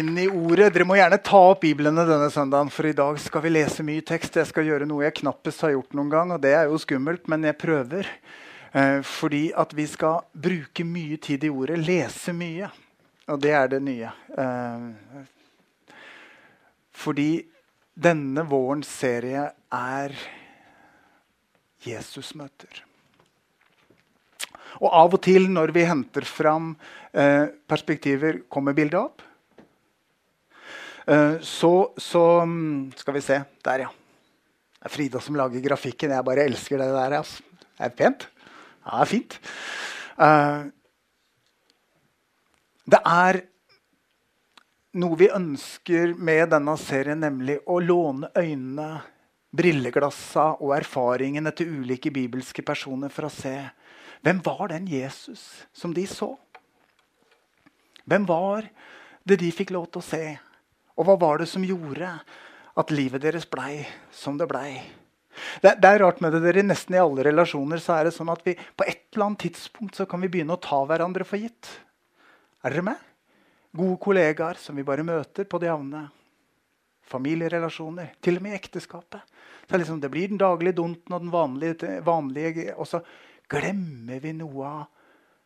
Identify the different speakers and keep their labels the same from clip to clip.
Speaker 1: Inn i ordet. Dere må gjerne ta opp biblene denne søndagen, for i dag skal vi lese mye tekst. Jeg skal gjøre noe jeg knappest har gjort noen gang, og det er jo skummelt, men jeg prøver. Eh, fordi at vi skal bruke mye tid i ordet, lese mye. Og det er det nye. Eh, fordi denne vårens serie er Jesusmøter. Og av og til når vi henter fram eh, perspektiver, kommer bildet opp. Eh, så, så, mm, skal vi se. Der, ja. Det er Frida som lager grafikken. Jeg bare elsker det der. Altså. Det er pent. Ja, det er fint. Uh, det er noe vi ønsker med denne serien, nemlig å låne øynene, brilleglassene og erfaringene til ulike bibelske personer for å se hvem var den Jesus som de så? Hvem var det de fikk lov til å se? Og hva var det som gjorde at livet deres blei som det blei? Det, det, er rart med det dere. Nesten i alle relasjoner så er det sånn at vi på et eller annet tidspunkt så kan vi begynne å ta hverandre for gitt. Er dere med? Gode kollegaer som vi bare møter på det jevne. Familierelasjoner. Til og med i ekteskapet. Det, liksom, det, blir den daglige donten og den vanlige, vanlige Og så glemmer vi noe av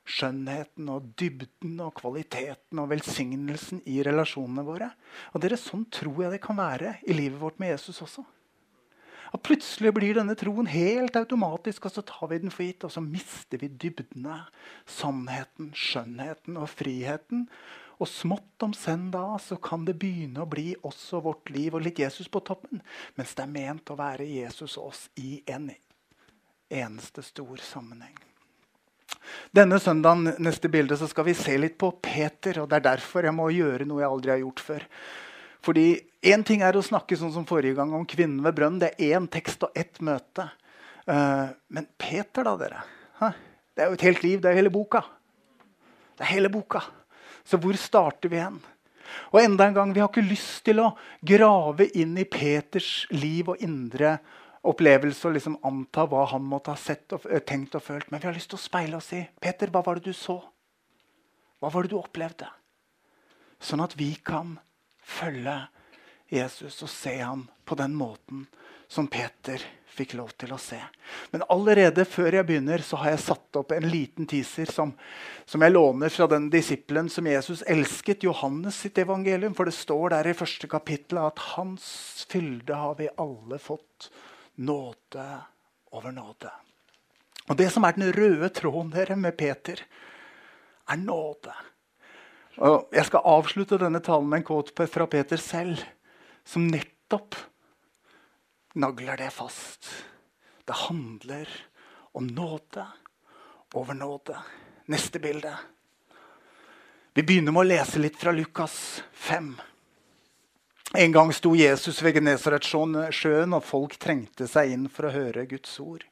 Speaker 1: skjønnheten og dybden og kvaliteten og velsignelsen i relasjonene våre. Og dere, Sånn tror jeg det kan være i livet vårt med Jesus også. Og Plutselig blir denne troen helt automatisk, og så tar vi den for gitt. Og så mister vi dybdene, sannheten, skjønnheten og friheten. Og smått om senn da så kan det begynne å bli også vårt liv og litt Jesus på toppen. Mens det er ment å være Jesus og oss i en eneste stor sammenheng. Denne søndagen neste bilde, så skal vi se litt på Peter. og Det er derfor jeg må gjøre noe jeg aldri har gjort før. Fordi Én ting er å snakke sånn som forrige gang om kvinnen ved brønnen. Det er én tekst og ett møte. Uh, men Peter, da, dere? Hæ? Det er jo et helt liv. Det er hele boka. Det er hele boka. Så hvor starter vi hen? Og enda en gang, Vi har ikke lyst til å grave inn i Peters liv og indre opplevelse og liksom anta hva han måtte ha sett og eh, tenkt og følt. Men vi har lyst til å speile oss i. Peter, hva var det du så? Hva var det du opplevde? Sånn at vi kan følge Jesus og se ham på den måten som Peter fikk lov til å se. Men allerede før jeg begynner, så har jeg satt opp en liten teaser som, som jeg låner fra den disippelen som Jesus elsket, Johannes sitt evangelium. For det står der i første kapittel at hans fylde har vi alle fått nåde over nåde. Og Det som er den røde tråden dere med Peter, er nåde. Og Jeg skal avslutte denne talen med en quote fra Peter selv, som nettopp nagler det fast. Det handler om nåde over nåde. Neste bilde. Vi begynner med å lese litt fra Lukas 5. En gang sto Jesus ved Genesaretsjøen, og folk trengte seg inn for å høre Guds ord.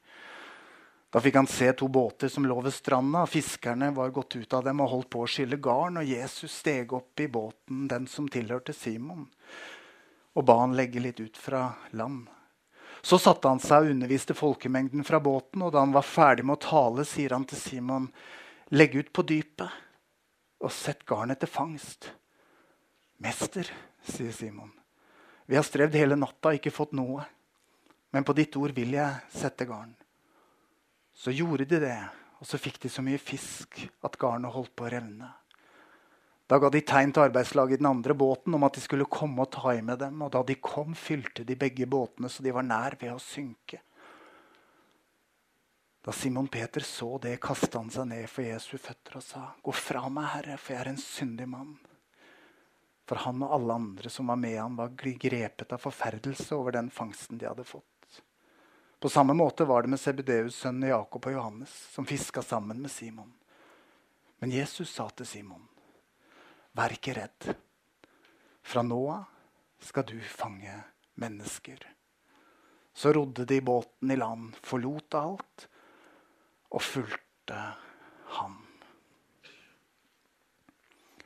Speaker 1: Da fikk han se to båter som lå ved stranda. Fiskerne var gått ut av dem og holdt på å skylle garn. Og Jesus steg opp i båten, den som tilhørte Simon, og ba han legge litt ut fra land. Så satte han seg og underviste folkemengden fra båten. Og da han var ferdig med å tale, sier han til Simon, legg ut på dypet og sett garnet til fangst. Mester, sier Simon. Vi har strevd hele natta ikke fått noe. Men på ditt ord vil jeg sette garn. Så gjorde de det, og så fikk de så mye fisk at garnet holdt på å revne. Da ga de tegn til arbeidslaget i den andre båten om at de skulle komme og ta i med dem. Og da de kom, fylte de begge båtene så de var nær ved å synke. Da Simon Peter så det, kastet han seg ned for Jesu føtter og sa, Gå fra meg, Herre, for jeg er en syndig mann. For han og alle andre som var med ham, var grepet av forferdelse over den fangsten de hadde fått. På samme måte var det med Sebedeus' sønnene Jakob og Johannes, som fiska sammen med Simon. Men Jesus sa til Simon, vær ikke redd. Fra nå av skal du fange mennesker. Så rodde de båten i land, forlot alt og fulgte ham.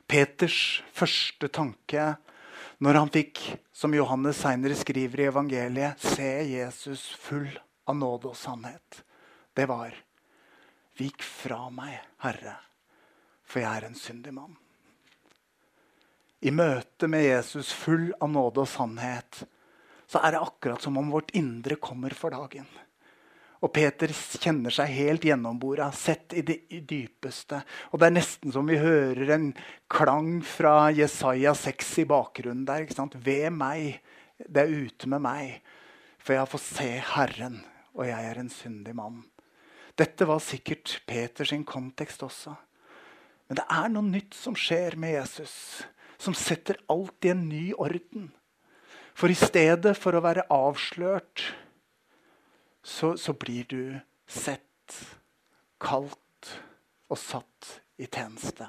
Speaker 1: Peters første tanke når han fikk, som Johannes senere skriver i evangeliet, se Jesus full av nåde og sannhet, det var Vik fra meg, Herre, for jeg er en syndig mann. I møte med Jesus full av nåde og sannhet så er det akkurat som om vårt indre kommer for dagen. Og Peter kjenner seg helt gjennombora, sett i det dypeste. Og det er nesten som vi hører en klang fra Jesaja 6 i bakgrunnen der. ikke sant? Ved meg. Det er ute med meg. For jeg har fått se Herren, og jeg er en syndig mann. Dette var sikkert Peters kontekst også. Men det er noe nytt som skjer med Jesus, som setter alt i en ny orden. For i stedet for å være avslørt så, så blir du sett, kalt og satt i tjeneste.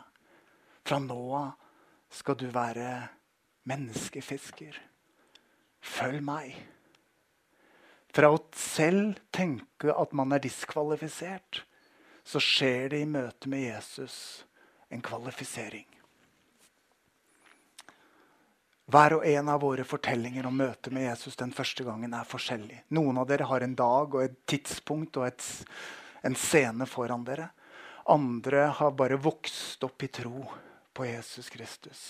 Speaker 1: Fra nå av skal du være menneskefisker. Følg meg. Fra å selv tenke at man er diskvalifisert, så skjer det i møte med Jesus en kvalifisering. Hver og en av våre fortellinger om møtet med Jesus den første gangen er forskjellig. Noen av dere har en dag og et tidspunkt og et, en scene foran dere. Andre har bare vokst opp i tro på Jesus Kristus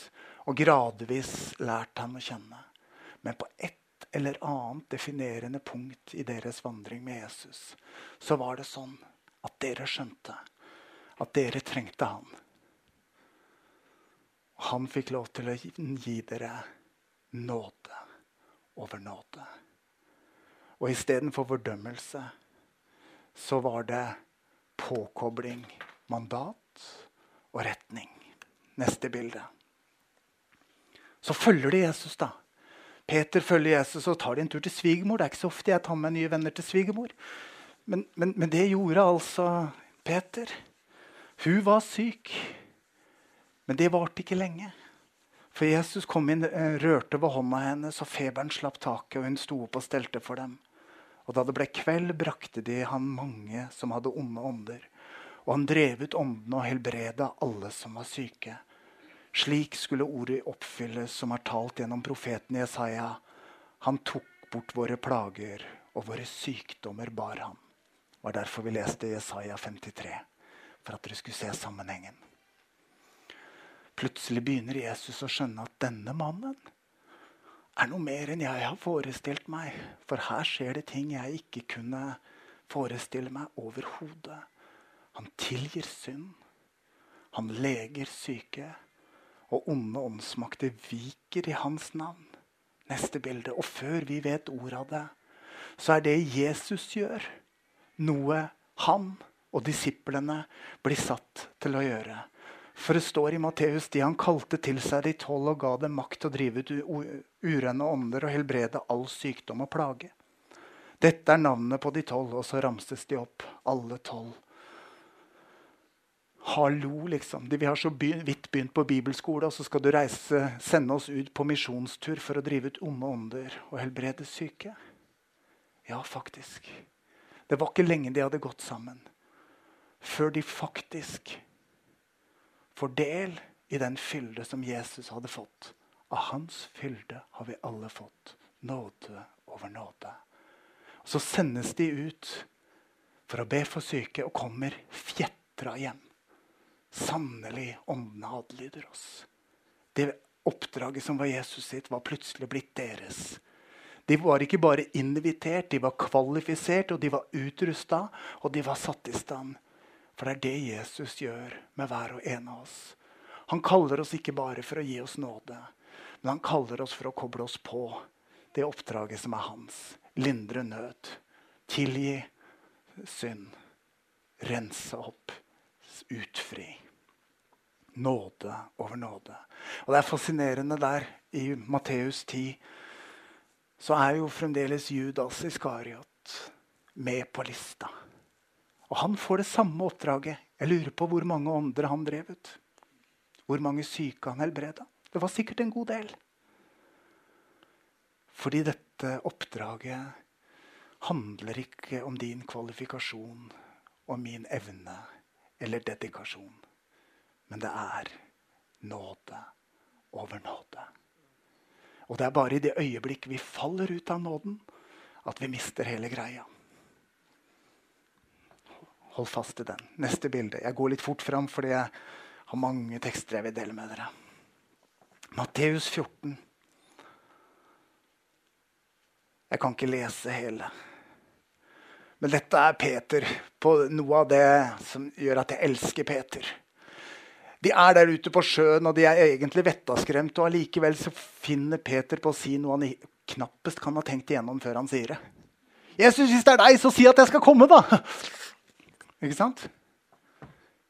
Speaker 1: og gradvis lært ham å kjenne. Men på et eller annet definerende punkt i deres vandring med Jesus så var det sånn at dere skjønte at dere trengte han. Han fikk lov til å gi dere nåde over nåde. Og istedenfor fordømmelse så var det påkobling, mandat og retning. Neste bilde. Så følger de Jesus, da. Peter følger Jesus og tar de en tur til svigermor. Det er ikke så ofte jeg tar med nye venner til svigermor. Men, men, men det gjorde altså Peter. Hun var syk. Men det varte ikke lenge. For Jesus kom inn, eh, rørte ved hånda hennes, og feberen slapp taket, og hun sto opp og stelte for dem. Og da det ble kveld, brakte de han mange som hadde onde ånder. Og han drev ut åndene og helbreda alle som var syke. Slik skulle ordet oppfylles som er talt gjennom profeten Jesaja. Han tok bort våre plager, og våre sykdommer bar han. Det var derfor vi leste Jesaja 53. For at dere skulle se sammenhengen. Plutselig begynner Jesus å skjønne at denne mannen er noe mer enn jeg har forestilt meg. For her skjer det ting jeg ikke kunne forestille meg overhodet. Han tilgir synd. Han leger syke. Og onde åndsmakter viker i hans navn. Neste bilde. Og før vi vet ordet av det, så er det Jesus gjør, noe han og disiplene blir satt til å gjøre. For det står i Matteus de han kalte til seg de tolv og ga dem makt til å drive ut urene ånder og helbrede all sykdom og plage. Dette er navnet på de tolv, og så ramses de opp, alle tolv. Hallo, liksom. Vi har så vidt begynt på bibelskole, og så skal du reise, sende oss ut på misjonstur for å drive ut onde ånder og helbrede syke? Ja, faktisk. Det var ikke lenge de hadde gått sammen før de faktisk får del i den fylde som Jesus hadde fått. Av hans fylde har vi alle fått nåde over nåde. Og Så sendes de ut for å be for syke og kommer fjetra hjem. Sannelig, åndene adlyder oss. Det oppdraget som var Jesus sitt, var plutselig blitt deres. De var ikke bare invitert, de var kvalifisert, og de var utrusta, og de var satt i stand for det er det Jesus gjør med hver og en av oss. Han kaller oss ikke bare for å gi oss nåde, men han kaller oss for å koble oss på det oppdraget som er hans. Lindre nød, tilgi synd, rense opp, utfri. Nåde over nåde. Og Det er fascinerende der i Matteus 10 så er jo fremdeles Judas Iskariot med på lista. Og han får det samme oppdraget. Jeg lurer på hvor mange ånder han drev ut. Hvor mange syke han helbreda. Det var sikkert en god del. Fordi dette oppdraget handler ikke om din kvalifikasjon og min evne eller dedikasjon. Men det er nåde over nåde. Og det er bare i det øyeblikk vi faller ut av nåden, at vi mister hele greia. Hold fast i den. Neste bilde. Jeg går litt fort fram fordi jeg har mange tekster jeg vil dele med dere. Matteus 14. Jeg kan ikke lese hele. Men dette er Peter på noe av det som gjør at jeg elsker Peter. De er der ute på sjøen, og de er egentlig vettaskremte. Og allikevel finner Peter på å si noe han knappest kan ha tenkt igjennom før han sier det. Jesus, hvis det er deg, så si at jeg skal komme, da! Ikke sant?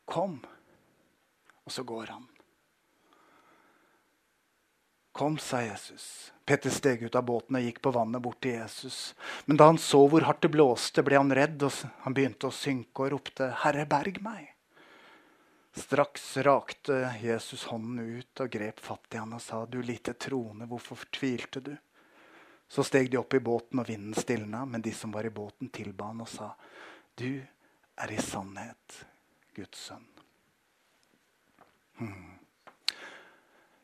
Speaker 1: Kom. Og så går han. Kom, sa Jesus. Petter steg ut av båten og gikk på vannet bort til Jesus. Men da han så hvor hardt det blåste, ble han redd, og han begynte å synke og ropte, 'Herre, berg meg'. Straks rakte Jesus hånden ut og grep fatt i han og sa, 'Du lite troende, hvorfor fortvilte du?' Så steg de opp i båten, og vinden stilna, men de som var i båten, tilba han og sa, 'Du er i sannhet Guds sønn'. Hmm.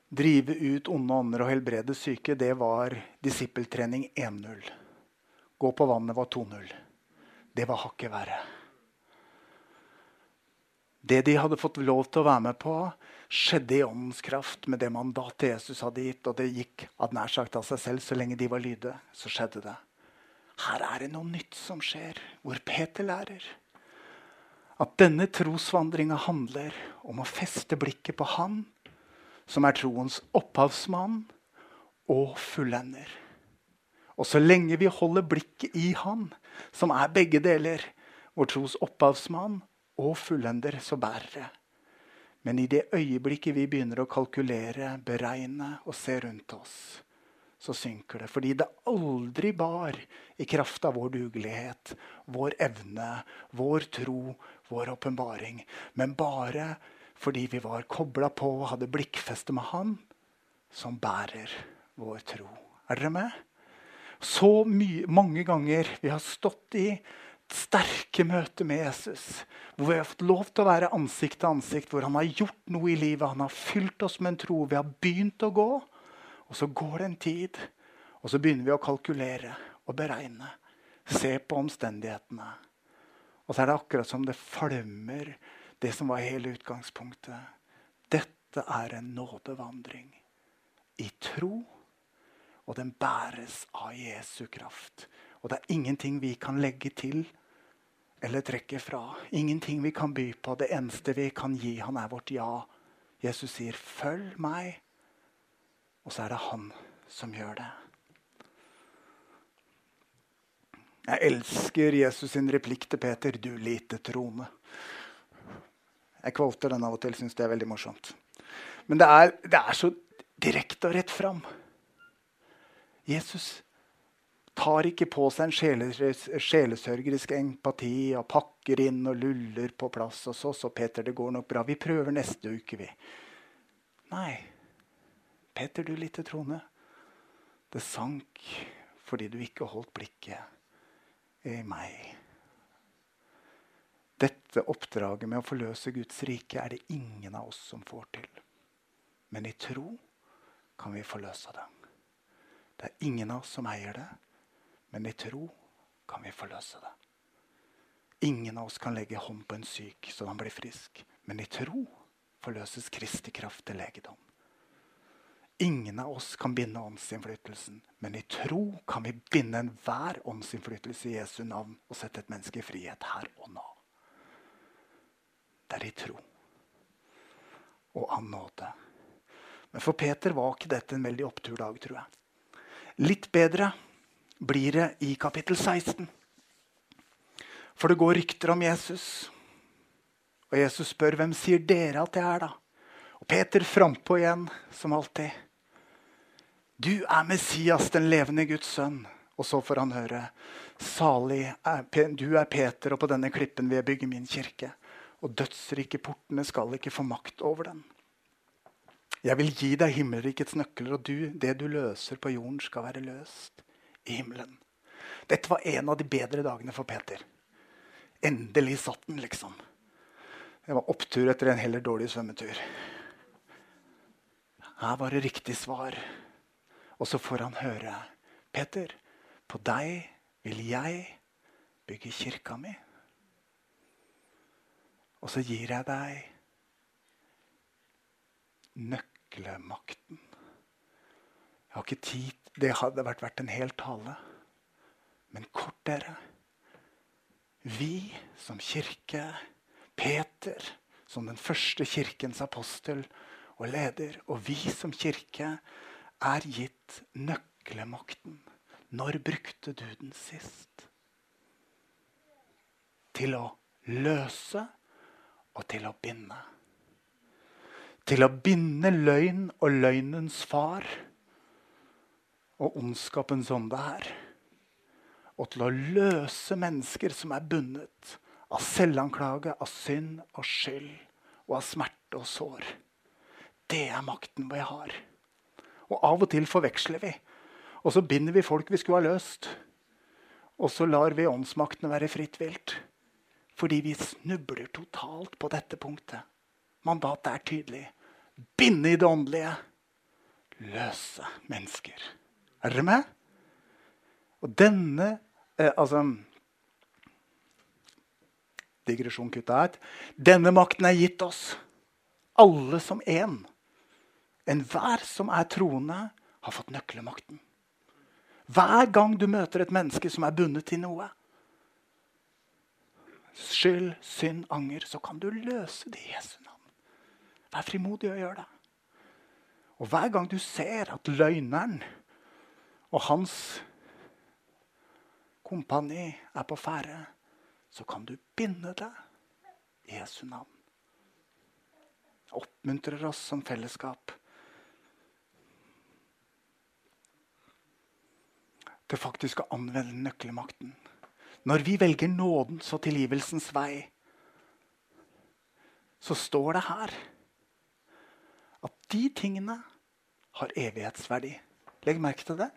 Speaker 1: Drive ut onde ånder og helbrede syke, det var disippeltrening 1-0. Gå på vannet var 2-0. Det var hakket verre. Det de hadde fått lov til å være med på, skjedde i åndens kraft med det mandatet Jesus hadde gitt. Og det gikk av nær sagt av seg selv så lenge de var lyde, Så skjedde det. Her er det noe nytt som skjer, hvor Peter lærer. At denne trosvandringa handler om å feste blikket på Han som er troens opphavsmann og fullender. Og så lenge vi holder blikket i Han, som er begge deler, vår tros opphavsmann og fullender, så bærer det. Men i det øyeblikket vi begynner å kalkulere, beregne og se rundt oss, så synker det. Fordi det aldri bar i kraft av vår dugelighet, vår evne, vår tro, vår åpenbaring. Men bare fordi vi var kobla på og hadde blikkfeste med Han, som bærer vår tro. Er dere med? Så mange ganger vi har stått i sterke møter med Jesus, hvor vi har fått lov til å være ansikt til ansikt, hvor han har gjort noe i livet, han har fylt oss med en tro, vi har begynt å gå. Og så går det en tid, og så begynner vi å kalkulere og beregne. Se på omstendighetene. Og så er det akkurat som det falmer, det som var hele utgangspunktet. Dette er en nådevandring i tro, og den bæres av Jesu kraft. Og det er ingenting vi kan legge til eller trekke fra. Ingenting vi kan by på. Det eneste vi kan gi han, er vårt ja. Jesus sier, 'Følg meg', og så er det han som gjør det. Jeg elsker Jesus sin replikk til Peter, 'Du lite troende'. Jeg kvalter den av og til, syns det er veldig morsomt. Men det er, det er så direkte og rett fram. Jesus tar ikke på seg en sjelesørgerisk empati og pakker inn og luller på plass. Og så, så Peter, det går nok bra. Vi prøver neste uke, vi. Nei. Peter, du lite troende. Det sank fordi du ikke holdt blikket i meg. Dette oppdraget med å forløse Guds rike er det ingen av oss som får til. Men i tro kan vi forløse det. Det er ingen av oss som eier det. Men i tro kan vi forløse det. Ingen av oss kan legge hånd på en syk så han blir frisk. Men i tro forløses Kristi kraft til legedom. Ingen av oss kan binde åndsinnflytelsen, men i tro kan vi binde enhver åndsinnflytelse i Jesu navn og sette et menneske i frihet her og nå. Det er i tro og av nåde. Men for Peter var ikke dette en veldig oppturdag, tror jeg. Litt bedre blir det i kapittel 16. For det går rykter om Jesus. Og Jesus spør hvem sier dere at jeg er, da? Og Peter frampå igjen, som alltid. Du er Messias, den levende Guds sønn. Og så får han høre. Salig du er Peter, og på denne klippen vil jeg bygge min kirke. Og dødsrike portene skal ikke få makt over den. Jeg vil gi deg himmelrikets nøkler, og du, det du løser på jorden, skal være løst i himmelen. Dette var en av de bedre dagene for Peter. Endelig satt den, liksom. Det var opptur etter en heller dårlig svømmetur. Her var det riktig svar. Og så får han høre. Peter, på deg vil jeg bygge kirka mi. Og så gir jeg deg nøklemakten. Jeg har ikke tid. Det hadde vært verdt en hel tale. Men kort, dere. Vi som kirke, Peter som den første kirkens apostel og leder, og vi som kirke er gitt nøklemakten. Når brukte du den sist? Til å løse og til å binde. Til å binde løgn og løgnens far og ondskapens ånde her. Og til å løse mennesker som er bundet av selvanklage, av synd og skyld og av smerte og sår. Det er makten vi har. Og av og til forveksler vi. Og så binder vi folk vi skulle ha løst. Og så lar vi åndsmaktene være fritt vilt. Fordi vi snubler totalt på dette punktet. Mandatet er tydelig. Binde i det åndelige. Løse mennesker. Er dere med? Og denne eh, Altså Digresjon kutta ut. Denne makten er gitt oss. Alle som én. Enhver som er troende, har fått nøkkelmakten. Hver gang du møter et menneske som er bundet til noe, skyld, synd, anger, så kan du løse det i Jesu navn. Vær frimodig og gjør det. Og hver gang du ser at løgneren og hans kompani er på ferde, så kan du binde det i Jesu navn. Oppmuntrer oss som fellesskap til faktisk å anvende nøkkelmakten. Når vi velger nådens og tilgivelsens vei, så står det her at de tingene har evighetsverdi. Legg merke til det.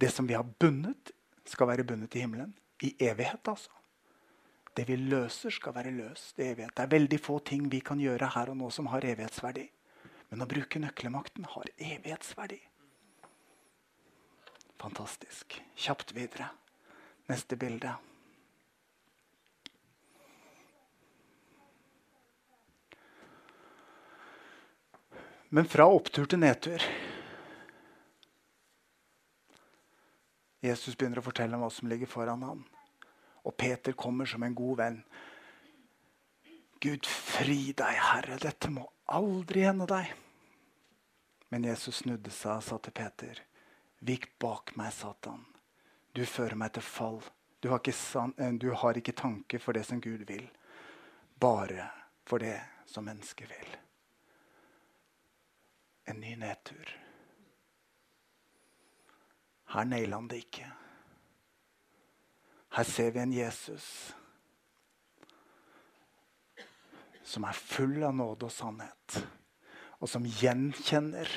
Speaker 1: Det som vi har bundet, skal være bundet i himmelen. I evighet, altså. Det vi løser, skal være løst i evighet. Det er veldig få ting vi kan gjøre her og nå som har evighetsverdi. Men å bruke nøkkelmakten har evighetsverdi. Fantastisk. Kjapt videre. Neste bilde. Men fra opptur til nedtur. Jesus begynner å fortelle om hva som ligger foran ham. Og Peter kommer som en god venn. Gud, fri deg, Herre. Dette må aldri hende deg. Men Jesus snudde seg og sa til Peter, Vik bak meg, Satan. Du fører meg til fall. Du har, ikke, du har ikke tanke for det som Gud vil, bare for det som mennesket vil. En ny nedtur. Her nailer han det ikke. Her ser vi en Jesus som er full av nåde og sannhet, og som gjenkjenner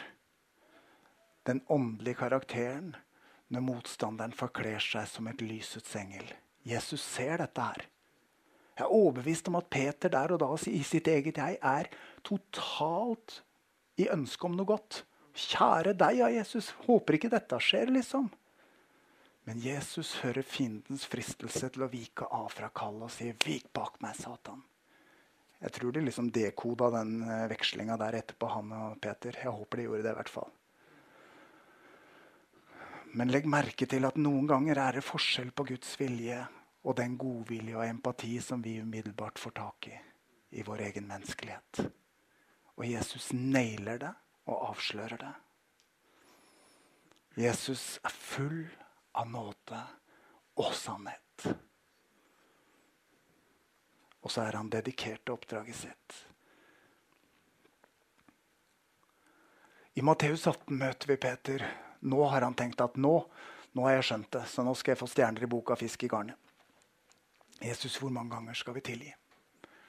Speaker 1: den åndelige karakteren når motstanderen forkler seg som et lysets engel. Jesus ser dette her. Jeg er overbevist om at Peter der og da i sitt eget jeg er totalt i ønske om noe godt. Kjære deg, ja, Jesus. Håper ikke dette skjer, liksom. Men Jesus hører fiendens fristelse til å vike av fra kallet og sier, 'Vik bak meg, Satan'. Jeg tror de liksom dekoda den eh, vekslinga der etterpå, han og Peter. Jeg håper de gjorde det, i hvert fall. Men legg merke til at noen ganger er det forskjell på Guds vilje og den godvilje og empati som vi umiddelbart får tak i i vår egen menneskelighet. Og Jesus nailer det og avslører det. Jesus er full av nåde og sannhet. Og så er han dedikert til oppdraget sitt. I Matteus 18 møter vi Peter. Nå har han tenkt at nå, nå har jeg skjønt det, så nå skal jeg få stjerner i boka fisk i garnet. Jesus, hvor mange ganger skal vi tilgi?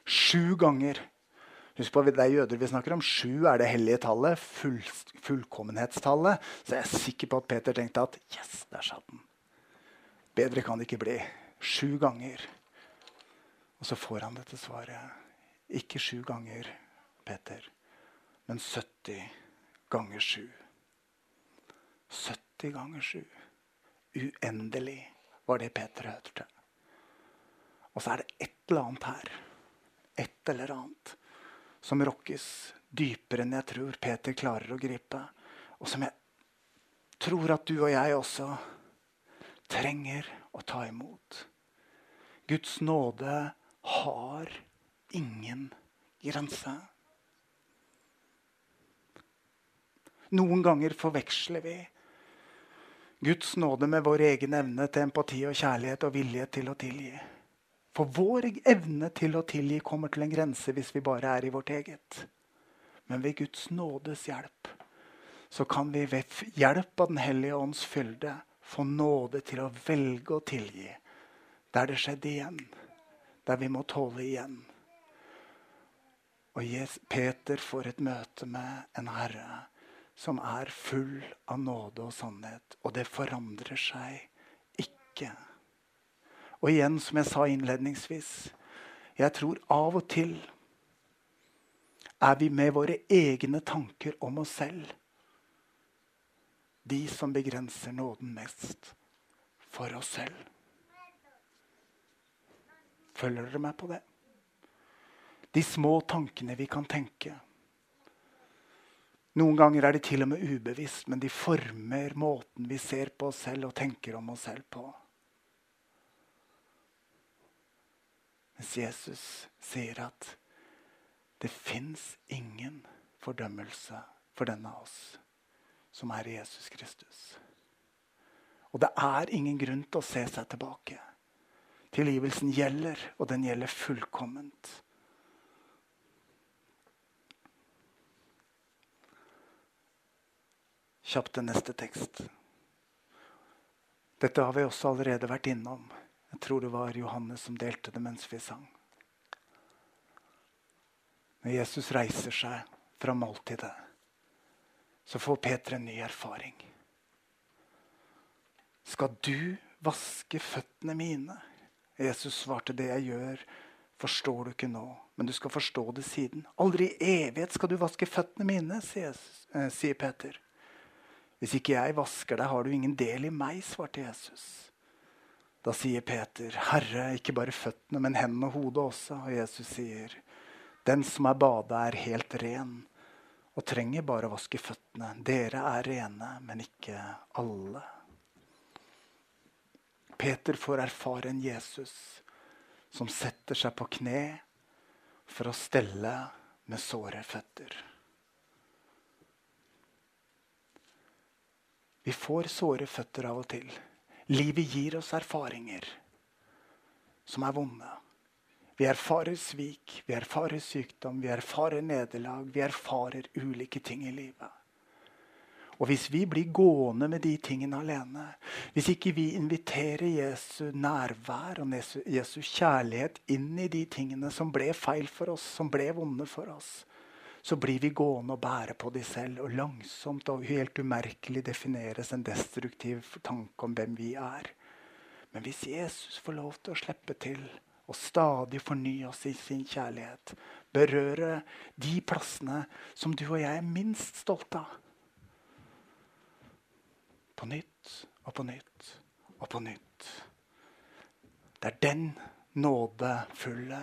Speaker 1: Sju ganger Husk på, Det er jøder vi snakker om. Sju er det hellige tallet. Full, fullkommenhetstallet. Så jeg er sikker på at Peter tenkte at yes, der satt den. Bedre kan det ikke bli. Sju ganger. Og så får han dette svaret. Ikke sju ganger, Peter, men 70 ganger sju. 70 ganger 7. Uendelig var det Peter hørte. Og så er det et eller annet her. Et eller annet som rokkes dypere enn jeg tror Peter klarer å gripe. Og som jeg tror at du og jeg også trenger å ta imot. Guds nåde har ingen grense. Noen ganger forveksler vi Guds nåde med vår egen evne til empati og kjærlighet og vilje til å tilgi. For vår evne til å tilgi kommer til en grense hvis vi bare er i vårt eget. Men ved Guds nådes hjelp så kan vi ved hjelp av Den hellige ånds fylde få nåde til å velge å tilgi der det skjedde igjen. Der vi må tåle igjen. Og Peter får et møte med en herre som er full av nåde og sannhet. Og det forandrer seg ikke. Og igjen, som jeg sa innledningsvis, jeg tror av og til er vi med våre egne tanker om oss selv de som begrenser nåden mest for oss selv. Følger dere meg på det? De små tankene vi kan tenke noen ganger er de til og med ubevisst, men de former måten vi ser på oss selv og tenker om oss selv på. Mens Jesus sier at det fins ingen fordømmelse for denne av oss som er Jesus Kristus. Og det er ingen grunn til å se seg tilbake. Tilgivelsen gjelder, og den gjelder fullkomment. Kjapt til neste tekst. Dette har vi også allerede vært innom. Jeg tror det var Johannes som delte det mens vi sang. Når Jesus reiser seg fra måltidet, så får Peter en ny erfaring. Skal du vaske føttene mine? Jesus svarte det jeg gjør, forstår du ikke nå, men du skal forstå det siden. Aldri i evighet skal du vaske føttene mine, sier, eh, sier Peter. Hvis ikke jeg vasker deg, har du ingen del i meg, svarte Jesus. Da sier Peter, Herre, ikke bare føttene, men hendene og hodet også. Og Jesus sier, Den som er bada, er helt ren og trenger bare å vaske føttene. Dere er rene, men ikke alle. Peter får erfare en Jesus som setter seg på kne for å stelle med såre føtter. Vi får såre føtter av og til. Livet gir oss erfaringer som er vonde. Vi erfarer svik, vi erfarer sykdom, vi erfarer nederlag. Vi erfarer ulike ting i livet. Og hvis vi blir gående med de tingene alene, hvis ikke vi inviterer Jesu nærvær og Jesu kjærlighet inn i de tingene som ble feil for oss, som ble vonde for oss, så blir vi gående og bære på de selv. Og langsomt og helt umerkelig defineres en destruktiv tanke om hvem vi er. Men hvis Jesus får lov til å slippe til og stadig fornye oss i sin kjærlighet, berøre de plassene som du og jeg er minst stolte av På nytt og på nytt og på nytt. Det er den nådefulle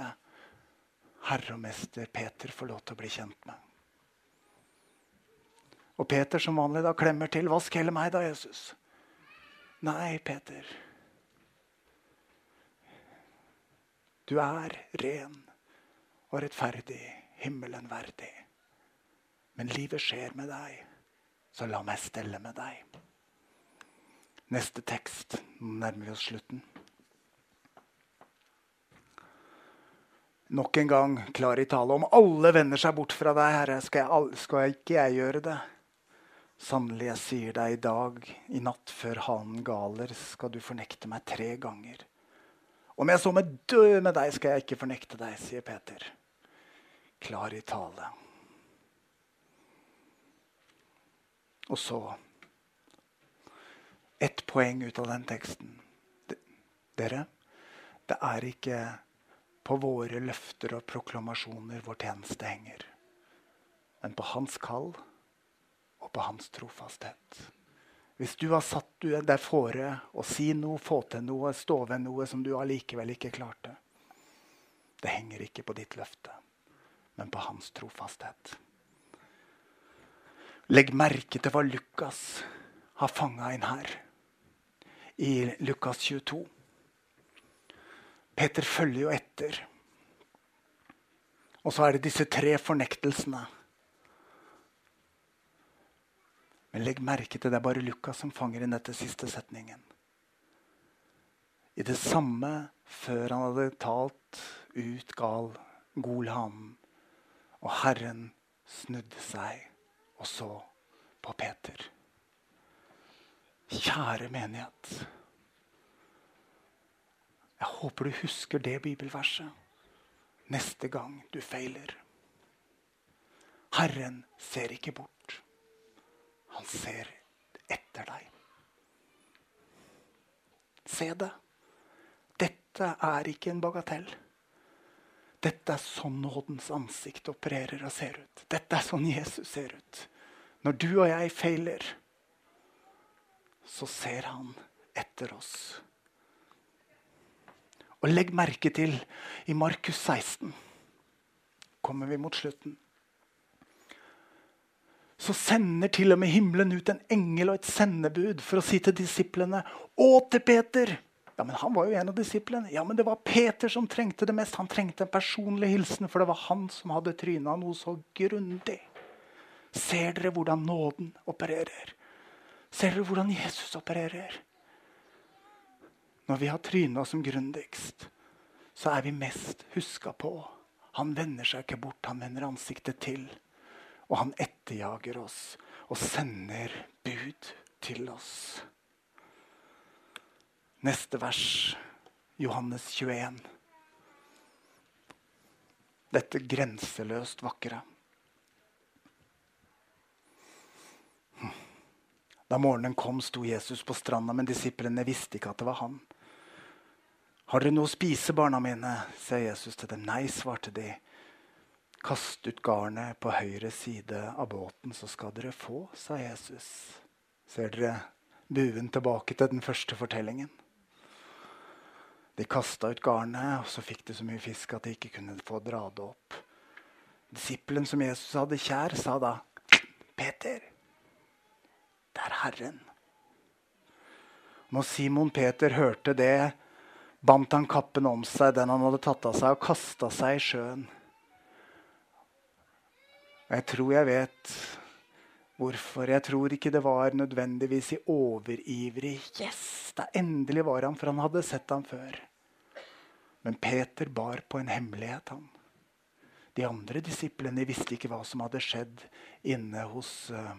Speaker 1: herre og mester Peter får lov til å bli kjent med. Og Peter som vanlig da klemmer til. 'Vask hele meg, da, Jesus.' Nei, Peter. Du er ren og rettferdig, himmelen verdig. Men livet skjer med deg, så la meg stelle med deg. Neste tekst. Nå nærmer vi oss slutten. Nok en gang klar i tale. Om alle vender seg bort fra deg, Herre, skal, jeg, skal ikke jeg gjøre det. Sannelig, jeg sier deg i dag, i natt før hanen galer, skal du fornekte meg tre ganger. Om jeg så meg død med deg, skal jeg ikke fornekte deg, sier Peter. Klar i tale. Og så ett poeng ut av den teksten. Dere, det er ikke på våre løfter og proklamasjoner vår tjeneste henger, men på hans kall og på hans trofasthet. Hvis du har satt deg fore å si noe, få til noe, stå ved noe som du allikevel ikke klarte Det henger ikke på ditt løfte, men på hans trofasthet. Legg merke til hva Lukas har fanga inn her i Lukas 22. Peter følger jo etter. Og så er det disse tre fornektelsene. Men legg merke til det er bare Lukas som fanger inn dette siste setningen. I det samme før han hadde talt ut gal Golhanen, og Herren snudde seg og så på Peter. Kjære menighet. Håper du husker det bibelverset neste gang du feiler. Herren ser ikke bort. Han ser etter deg. Se det. Dette er ikke en bagatell. Dette er sånn nådens ansikt opererer og ser ut. Dette er sånn Jesus ser ut. Når du og jeg feiler, så ser han etter oss. Og legg merke til i Markus 16 kommer vi mot slutten. Så sender til og med himmelen ut en engel og et sendebud for å si til disiplene og til Peter ja, men Han var jo en av disiplene. Ja, men Det var Peter som trengte det mest. Han trengte en personlig hilsen, for det var han som hadde tryna noe så grundig. Ser dere hvordan nåden opererer? Ser dere hvordan Jesus opererer? Når vi har tryna som grundigst, så er vi mest huska på. Han vender seg ikke bort, han vender ansiktet til. Og han etterjager oss og sender bud til oss. Neste vers, Johannes 21. Dette grenseløst vakre. Da morgenen kom, sto Jesus på stranda, men disiplene visste ikke at det var han. Har dere noe å spise, barna mine? sier Jesus til dem. Nei, svarte de. Kast ut garnet på høyre side av båten, så skal dere få, sa Jesus. Ser dere buen tilbake til den første fortellingen? De kasta ut garnet, og så fikk de så mye fisk at de ikke kunne få dra det opp. Disippelen som Jesus hadde kjær, sa da, 'Peter, det er Herren.' Når Simon Peter hørte det, bandt han kappen om seg, den han hadde tatt av seg, og kasta seg i sjøen. Jeg tror jeg vet hvorfor. Jeg tror ikke det var nødvendigvis i overivrig 'yes'. Da endelig var han, for han hadde sett ham før. Men Peter bar på en hemmelighet, han. De andre disiplene visste ikke hva som hadde skjedd inne hos uh,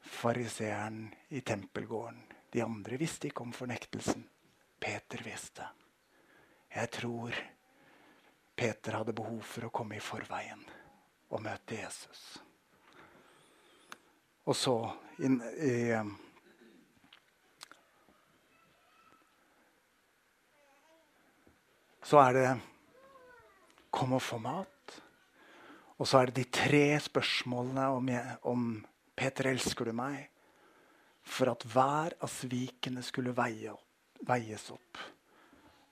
Speaker 1: fariseeren i tempelgården. De andre visste ikke om fornektelsen. Peter visste. Jeg tror Peter hadde behov for å komme i forveien og møte Jesus. Og så inn, i så er det 'kom og få mat'. Og så er det de tre spørsmålene om, jeg, om 'Peter, elsker du meg?' For at hver av svikene skulle veie opp, veies opp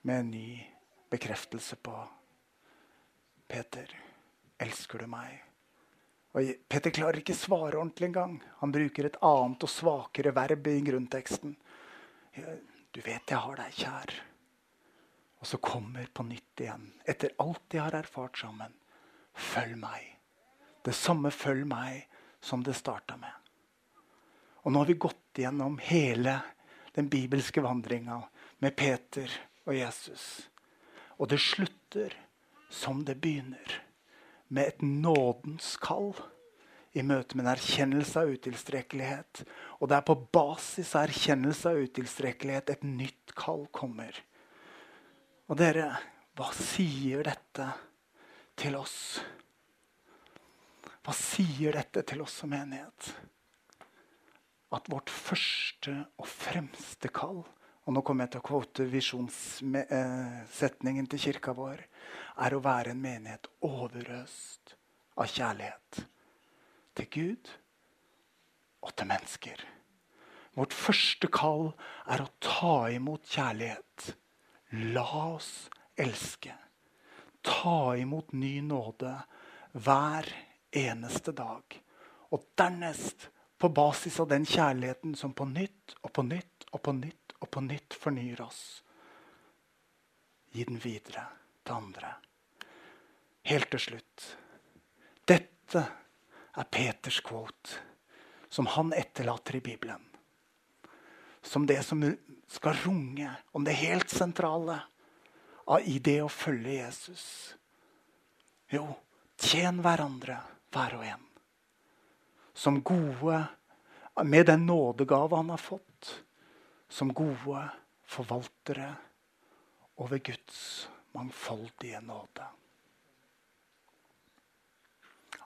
Speaker 1: med en ny bekreftelse på 'Peter, elsker du meg?' Og Peter klarer ikke svare ordentlig engang. Han bruker et annet og svakere verb i grunnteksten. 'Du vet jeg har deg kjær'. Og så kommer på nytt igjen, etter alt de har erfart sammen. Følg meg. Det samme følg meg som det starta med. Og nå har vi gått gjennom hele den bibelske vandringa med Peter og Jesus. Og det slutter som det begynner, med et nådens kall i møte med en erkjennelse av utilstrekkelighet. Og det er på basis av erkjennelse av utilstrekkelighet et nytt kall kommer. Og dere, hva sier dette til oss? Hva sier dette til oss som menighet? At vårt første og fremste kall og nå kommer jeg til å kvote visjonssetningen til kirka vår, er å være en menighet overøst av kjærlighet til Gud og til mennesker. Vårt første kall er å ta imot kjærlighet. La oss elske. Ta imot ny nåde hver eneste dag. Og dernest, på basis av den kjærligheten som på nytt og på nytt og på nytt og på nytt fornyer oss, gi den videre til andre. Helt til slutt. Dette er Peters quote, som han etterlater i Bibelen. Som det som skal runge om det helt sentrale i det å følge Jesus. Jo, tjen hverandre, hver og en. Som gode, med den nådegave han har fått, som gode forvaltere over Guds mangfoldige nåde.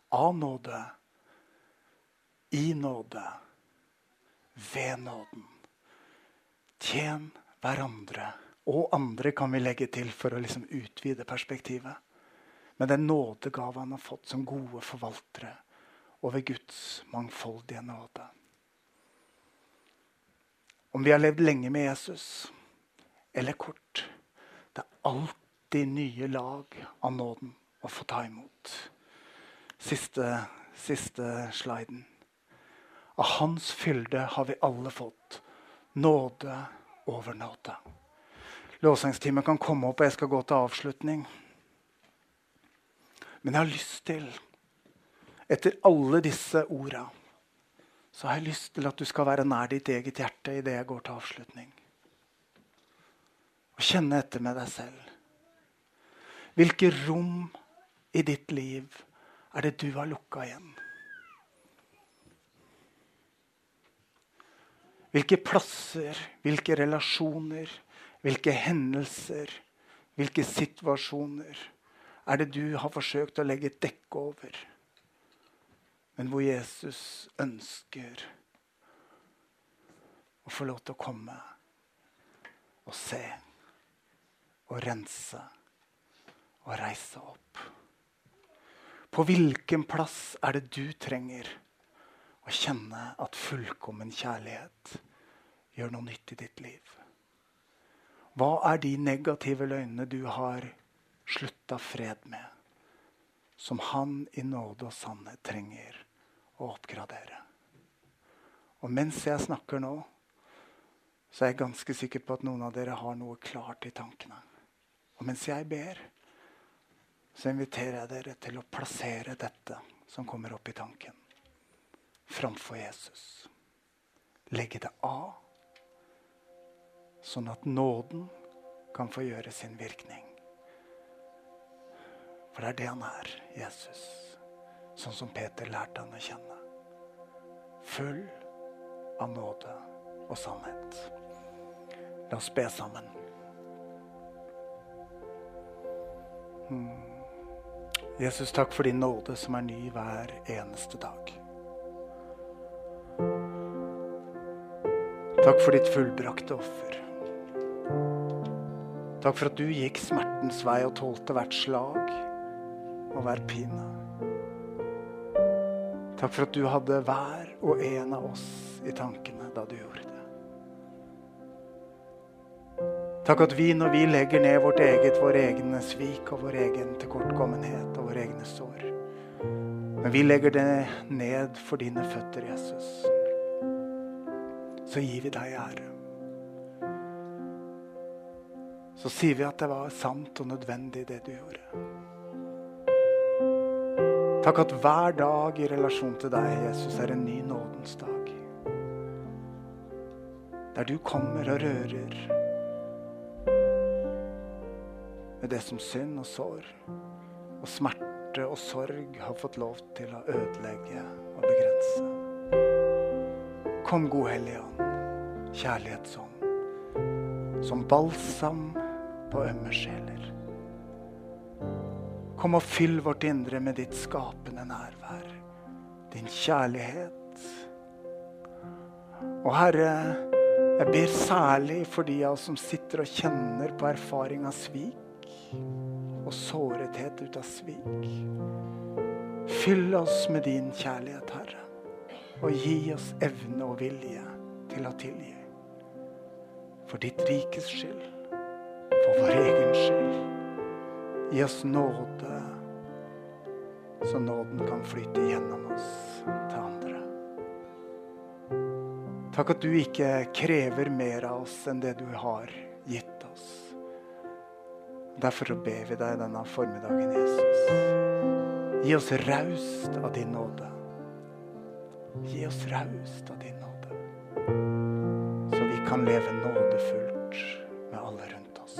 Speaker 1: Av nåde, i nåde, ved nåden. Tjen hverandre. Og andre kan vi legge til for å liksom utvide perspektivet. Men den nådegave han har fått som gode forvaltere over Guds mangfoldige nåde. Om vi har levd lenge med Jesus eller kort Det er alltid nye lag av nåden å få ta imot. Siste, siste sliden. Av hans fylde har vi alle fått nåde over nåde. Lovsangstimen kan komme opp, og jeg skal gå til avslutning. Men jeg har lyst til, etter alle disse orda, så har jeg lyst til at du skal være nær ditt eget hjerte idet jeg går til avslutning. Og kjenne etter med deg selv. Hvilke rom i ditt liv er det du har lukka igjen? Hvilke plasser, hvilke relasjoner, hvilke hendelser, hvilke situasjoner er det du har forsøkt å legge et dekke over? Men hvor Jesus ønsker å få lov til å komme og se og rense og reise opp. På hvilken plass er det du trenger å kjenne at fullkommen kjærlighet gjør noe nytt i ditt liv? Hva er de negative løgnene du har slutta fred med, som han i nåde og sannhet trenger å oppgradere? Og mens jeg snakker nå, så er jeg ganske sikker på at noen av dere har noe klart i tankene. Og mens jeg ber, så inviterer jeg dere til å plassere dette som kommer opp i tanken, framfor Jesus. Legge det av sånn at nåden kan få gjøre sin virkning. For det er det han er, Jesus. Sånn som Peter lærte han å kjenne. Full av nåde og sannhet. La oss be sammen. Hmm. Jesus, takk for din nåde som er ny hver eneste dag. Takk for ditt fullbrakte offer. Takk for at du gikk smertens vei og tålte hvert slag og hver pine. Takk for at du hadde hver og en av oss i tankene da du gjorde det. Takk at vi, når vi legger ned vårt eget, vår egne svik og vår egen tilkortkommenhet og våre egne sår Men vi legger det ned for dine føtter, Jesus. Så gir vi deg ære så sier vi at det var sant og nødvendig, det du gjorde. Takk at hver dag i relasjon til deg, Jesus, er en ny nådens dag. Der du kommer og rører med det som synd og sår og smerte og sorg har fått lov til å ødelegge og begrense. Kom, God Hellige Ånd, kjærlighetsånd, som balsam på ømme sjeler. Kom og fyll vårt indre med ditt skapende nærvær, din kjærlighet. Og Herre, Jeg ber særlig for de av oss som sitter og kjenner på erfaring av svik og sårethet ut av svik. Fyll oss med din kjærlighet, Herre, og gi oss evne og vilje til å tilgi. For ditt rikes skyld, for vår egen skyld. Gi oss nåde, så nåden kan flyte gjennom oss til andre. Takk at du ikke krever mer av oss enn det du har gitt oss. Derfor så ber vi deg denne formiddagen, Jesus. Gi oss raust av din nåde. Gi oss raust av din nåde. Så vi kan leve nådefullt med alle rundt oss.